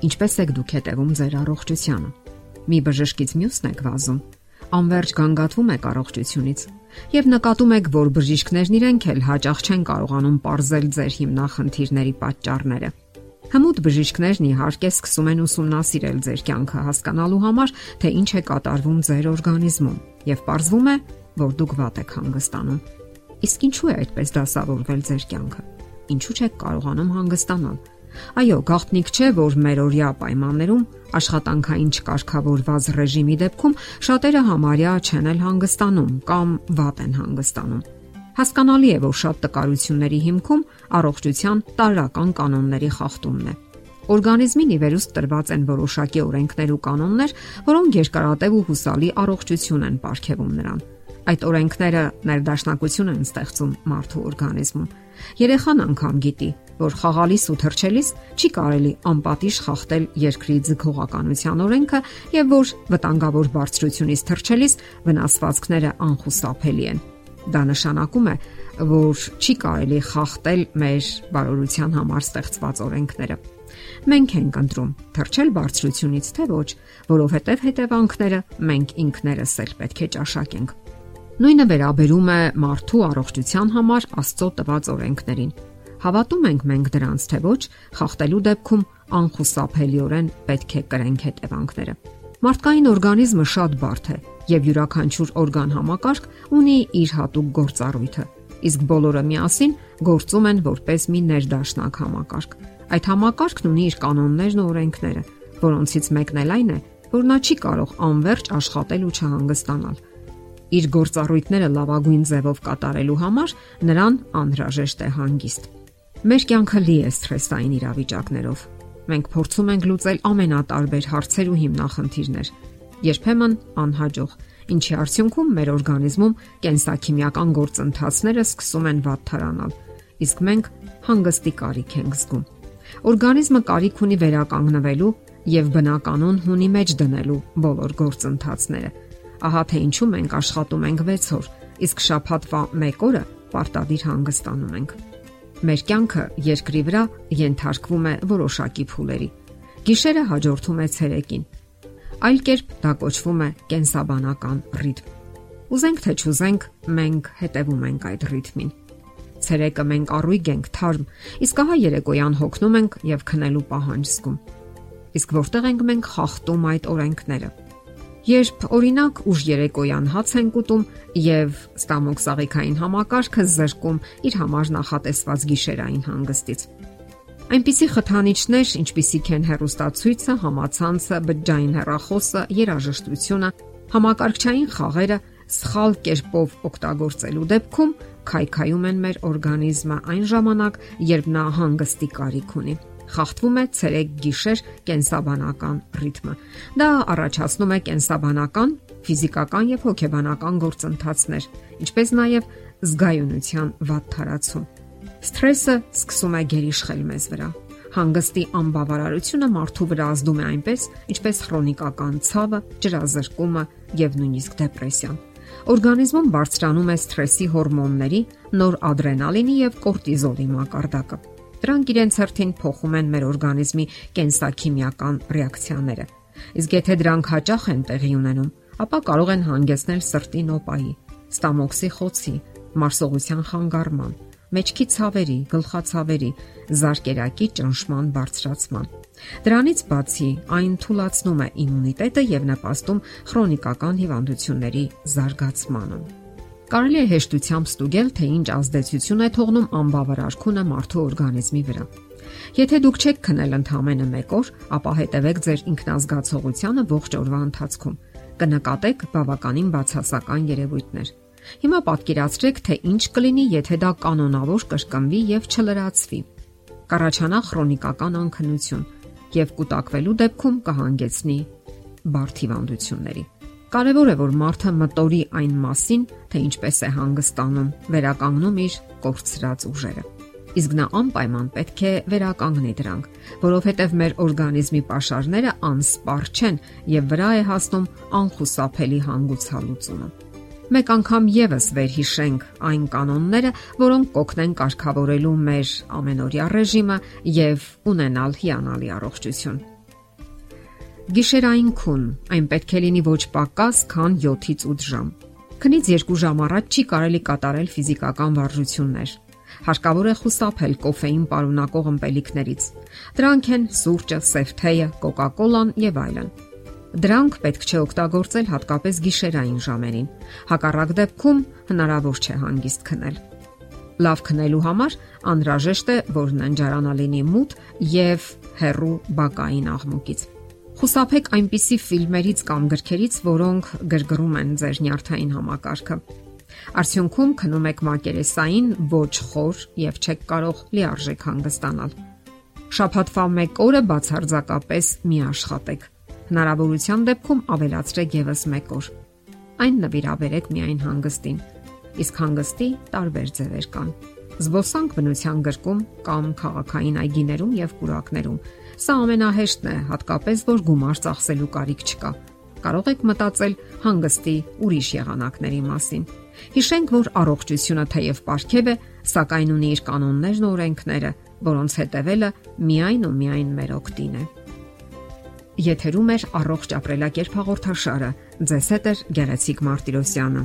Ինչպես եք դուք հետևում ձեր առողջությանը։ Մի բժշկից մյուսն եք վազում։ Անverջ գանգատվում եք առողջությունից եւ նկատում եք, որ բժիշկներն իրենք էլ հաճախ չեն կարողանում ողրզել ձեր հիմնախնդիրների պատճառները։ Հմուտ բժիշկներն իհարկե սկսում են ուսումնասիրել ձեր կյանքը հասկանալու համար, թե ինչ է կատարվում ձեր օրգանիզմում, եւ ողրվում է, որ դուք վատ եք հանգստանում։ Իսկ ինչու է այդպես դասավորվել ձեր կյանքը։ Ինչու չեք կարողանում հանգստանալ։ Այո, գաղտնիք չէ, որ մեր օրյա պայմաններում աշխատանքային չկարգավորված ռեժիմի դեպքում շատերը համարյա չեն էլ հանգստանում կամ վատ են հանգստանում։ Հասկանալի է, որ շատ տկարությունների հիմքում առողջության տարրական կանոնների խախտումն է։ Օրգանիզմին ի վերուստ տրված են որոշակի օրենքներ ու կանոններ, որոնք երկարատև ու հուսալի առողջություն են ապարգևում նրան։ Այդ օրենքները ներդաշնակություն են ստեղծում մարդու օրգանիզմում։ Երեխան անգամ գիտի, որ խաղալիս ու թրջելիս չի կարելի անպատիժ խախտել երկրի ձգողականության օրենքը եւ որ վտանգավոր բարձրությունից թրջելիս վնասվածքները անխուսափելի են։ Դա նշանակում է, որ չի կարելի խախտել մեր բարօրության համար ստեղծված օրենքները։ Մենք ենք ընտրում թրջել բարձրությունից թե ոչ, որովհետև հետևանքները մենք ինքներս էլ պետք է ճաշակենք։ Նույնը վերաբերում է մարդու առողջության համար Աստծո տված օրենքներին։ Հավատում ենք մենք դրանց թե ոչ, խախտելու դեպքում անխուսափելիորեն պետք է կրենք հետևանքները։ Մարդկային օրգանիզմը շատ բարդ է եւ յուրաքանչյուր օրգան համակարգ ունի իր հատուկ գործառույթը, իսկ բոլորը միասին գործում են որպես մի ներդաշնակ համակարգ։ Այդ համակարգն ունի իր կանոններն ու օրենքները, որոնցից մեկն էլ այն է, որ նա չի կարող անverջ աշխատել ու չհանգստանալ։ Իր գործառույթները լավագույն ձևով կատարելու համար նրան անհրաժեշտ է հանգիստ։ Մեր կյանքը լի է սթրեսային իրավիճակներով։ Մենք փորձում ենք լուծել ամենատարբեր հարցեր ու հիմնախնդիրներ, երբեմն անհաջող, ինչի արդյունքում մեր օրգանիզմում կենսաքիմիական գործընթացները սկսում են վատթարանալ, իսկ մենք հանգստի կարիք ենք զգում։ Օրգանիզմը կարիք ունի վերականգնվելու եւ բնականon հունի մեջ դնելու բոլոր գործընթացները։ Ահա թե ինչու մենք աշխատում ենք 6 օր, իսկ շաբաթվա 1 օրը պարտադիր հանգստանում ենք։ Մեր կյանքը երկրի վրա ենթարկվում է որոշակի փուլերի։ Գիշերը հաջորդում է ցերեկին։ Այլ կերպ դա կոչվում է կենսաբանական ռիթմ։ Ուզենք թե չուզենք, մենք հետևում ենք այդ ռիթմին։ Ցերեկը մենք առույգ ենք թարմ, իսկ ահա երեկոյան հոգնում ենք եւ քնելու պահանջ զգում։ Իսկ որտեղ ենք մենք խախտում այդ օրենքները։ Երբ օրինակ ուժ երեկոյան հաց են կուտում եւ ստամոք սաղիքային համակարգը զրկում իր համար նախատեսված գիշերային հանգստից։ Այնպիսի խթանիչներ, ինչպիսիք են հերոստացույցը, համացանցը, բջջային հեռախոսը, երաժշտությունը, համակարգչային խաղերը սխալ կերպով օգտագործելու դեպքում քայքայում են մեր օրգանիզմը այն ժամանակ, երբ նա հանգստի կարիք ունի խախտվում է ցերեկ-գիշեր կենսաբանական ռիթմը։ Դա առաջացնում է կենսաբանական, ֆիզիկական եւ հոգեբանական գործընթացներ, ինչպես նաեւ զգայունության վատթարացում։ Սթրեսը սկսում է գերիշխել մեզ վրա։ Հանգստի անբավարարությունը մարդու վրա ազդում է այնպես, ինչպես քրոնիկական ցավը, ջրազրկումը եւ նույնիսկ դեպրեսիան։ Օրգանիզմում բարձրանում է սթրեսի հորմոնների, նոր ադրենալինի եւ կորտիզոլի մակարդակը։ Դրանք իրենց հերթին փոխում են մեր օրգանիզմի կենսաքիմիական ռեակցիաները։ Իսկ եթե դրանք հաճախ են տեղի ունենում, ապա կարող են հանգեցնել սրտի նոպայի, ստամոքսի խոցի, մարսողության խանգարման, մեջքի ցավերի, գլխացավերի, զարկերակի ճնշման բարձրացման։ Դրանից բացի այն թույլատնում է իմունիտետը եւ նպաստում քրոնիկական հիվանդությունների զարգացմանը։ Կարելի է հեշտությամբ ստուգել, թե ինչ ազդեցություն է թողնում անբավարար մարդու օրգանիզմի վրա։ Եթե դուք չեք քնել ընդամենը 1 օր, ապա հետևեք ձեր ինքնազգացողությանը ողջ օրվա ընթացքում։ Կնկատեք բավականին բացասական երևույթներ։ Հիմա պատկերացրեք, թե ինչ կլինի, եթե դա կանոնավոր կրկնվի եւ չլրացվի։ Կարաչանա քրոնիկական անքնություն եւ կուտակվելու դեպքում կհանգեցնի բարդ հիվանդությունների։ Կարևոր է, որ մարդը մտորի այն մասին, թե ինչպես է հանգստանում, վերականգնում իր կորցրած ուժերը։ Իսկ նա անպայման պետք է վերականգնի դրանք, որովհետև մեր օրգանիզմի pašարները անսպառ չեն եւ վրա է հասնում անխուսափելի հանգուցալուծումը։ Մեկ անգամ եւս վերհիշենք այն կանոնները, որոնք կօգնեն կարգավորելու մեր ամենօրյա ռեժիմը եւ ունենալ հիանալի առողջություն։ Գիշերային քուն, այն պետք է լինի ոչ պակաս, քան 7-ից 8 ժամ։ Քնից 2 ժամ առաջ չի կարելի կատարել ֆիզիկական վարժություններ։ Հարկավոր է խուսափել կոֆեին պարունակող ըմպելիքներից։ Դրանք են սուրճը, սեֆթեյը, կոկա-կոլան եւ այլն։ Դրանք պետք չէ օգտագործել հատկապես գիշերային ժամերին։ Հակառակ դեպքում հնարավոր չէ հանգիստ քնել։ Լավ քնելու համար անհրաժեշտ է, որ ննջարանը լինի մութ եւ հեռու բակային աղմուկից։ Խուսափեք այնպիսի ֆիլմերից կամ գրքերից, որոնք գրգռում են ձեր նյարդային համակարգը։ Արդյունքում քնում եք մակերեսային ոչ խոր եւ չեք կարող լիարժեք հանգստանալ։ Շաբաթվա 1 օրը բացարձակապես մի աշխատեք Հնարավորության դեպքում ավելացրեք եւս 1 օր։ Այն նվիրաբերեք միայն հանգստին։ Իսկ հանգստի տարբեր ձևեր կան։ Զբոսանք բնության գրկում կամ քաղաքային այգիներում եւ կուրակներում։ Սա ամենահեշտն է, հատկապես որ գումար ծախսելու կարիք չկա։ Կարող եք մտածել հանգստի ուրիշ եղանակների մասին։ Հիշենք, որ առողջությունը թեև ապարքև է, սակայն ունի իր կանոններն ու օրենքները, որոնց հետևելը միայն ու միայն մեր օգտին է։ Եթերում է առողջ ապրելակերպ հաղորդաշարը։ Ձեզ հետ է Գեղեցիկ Մարտիրոսյանը։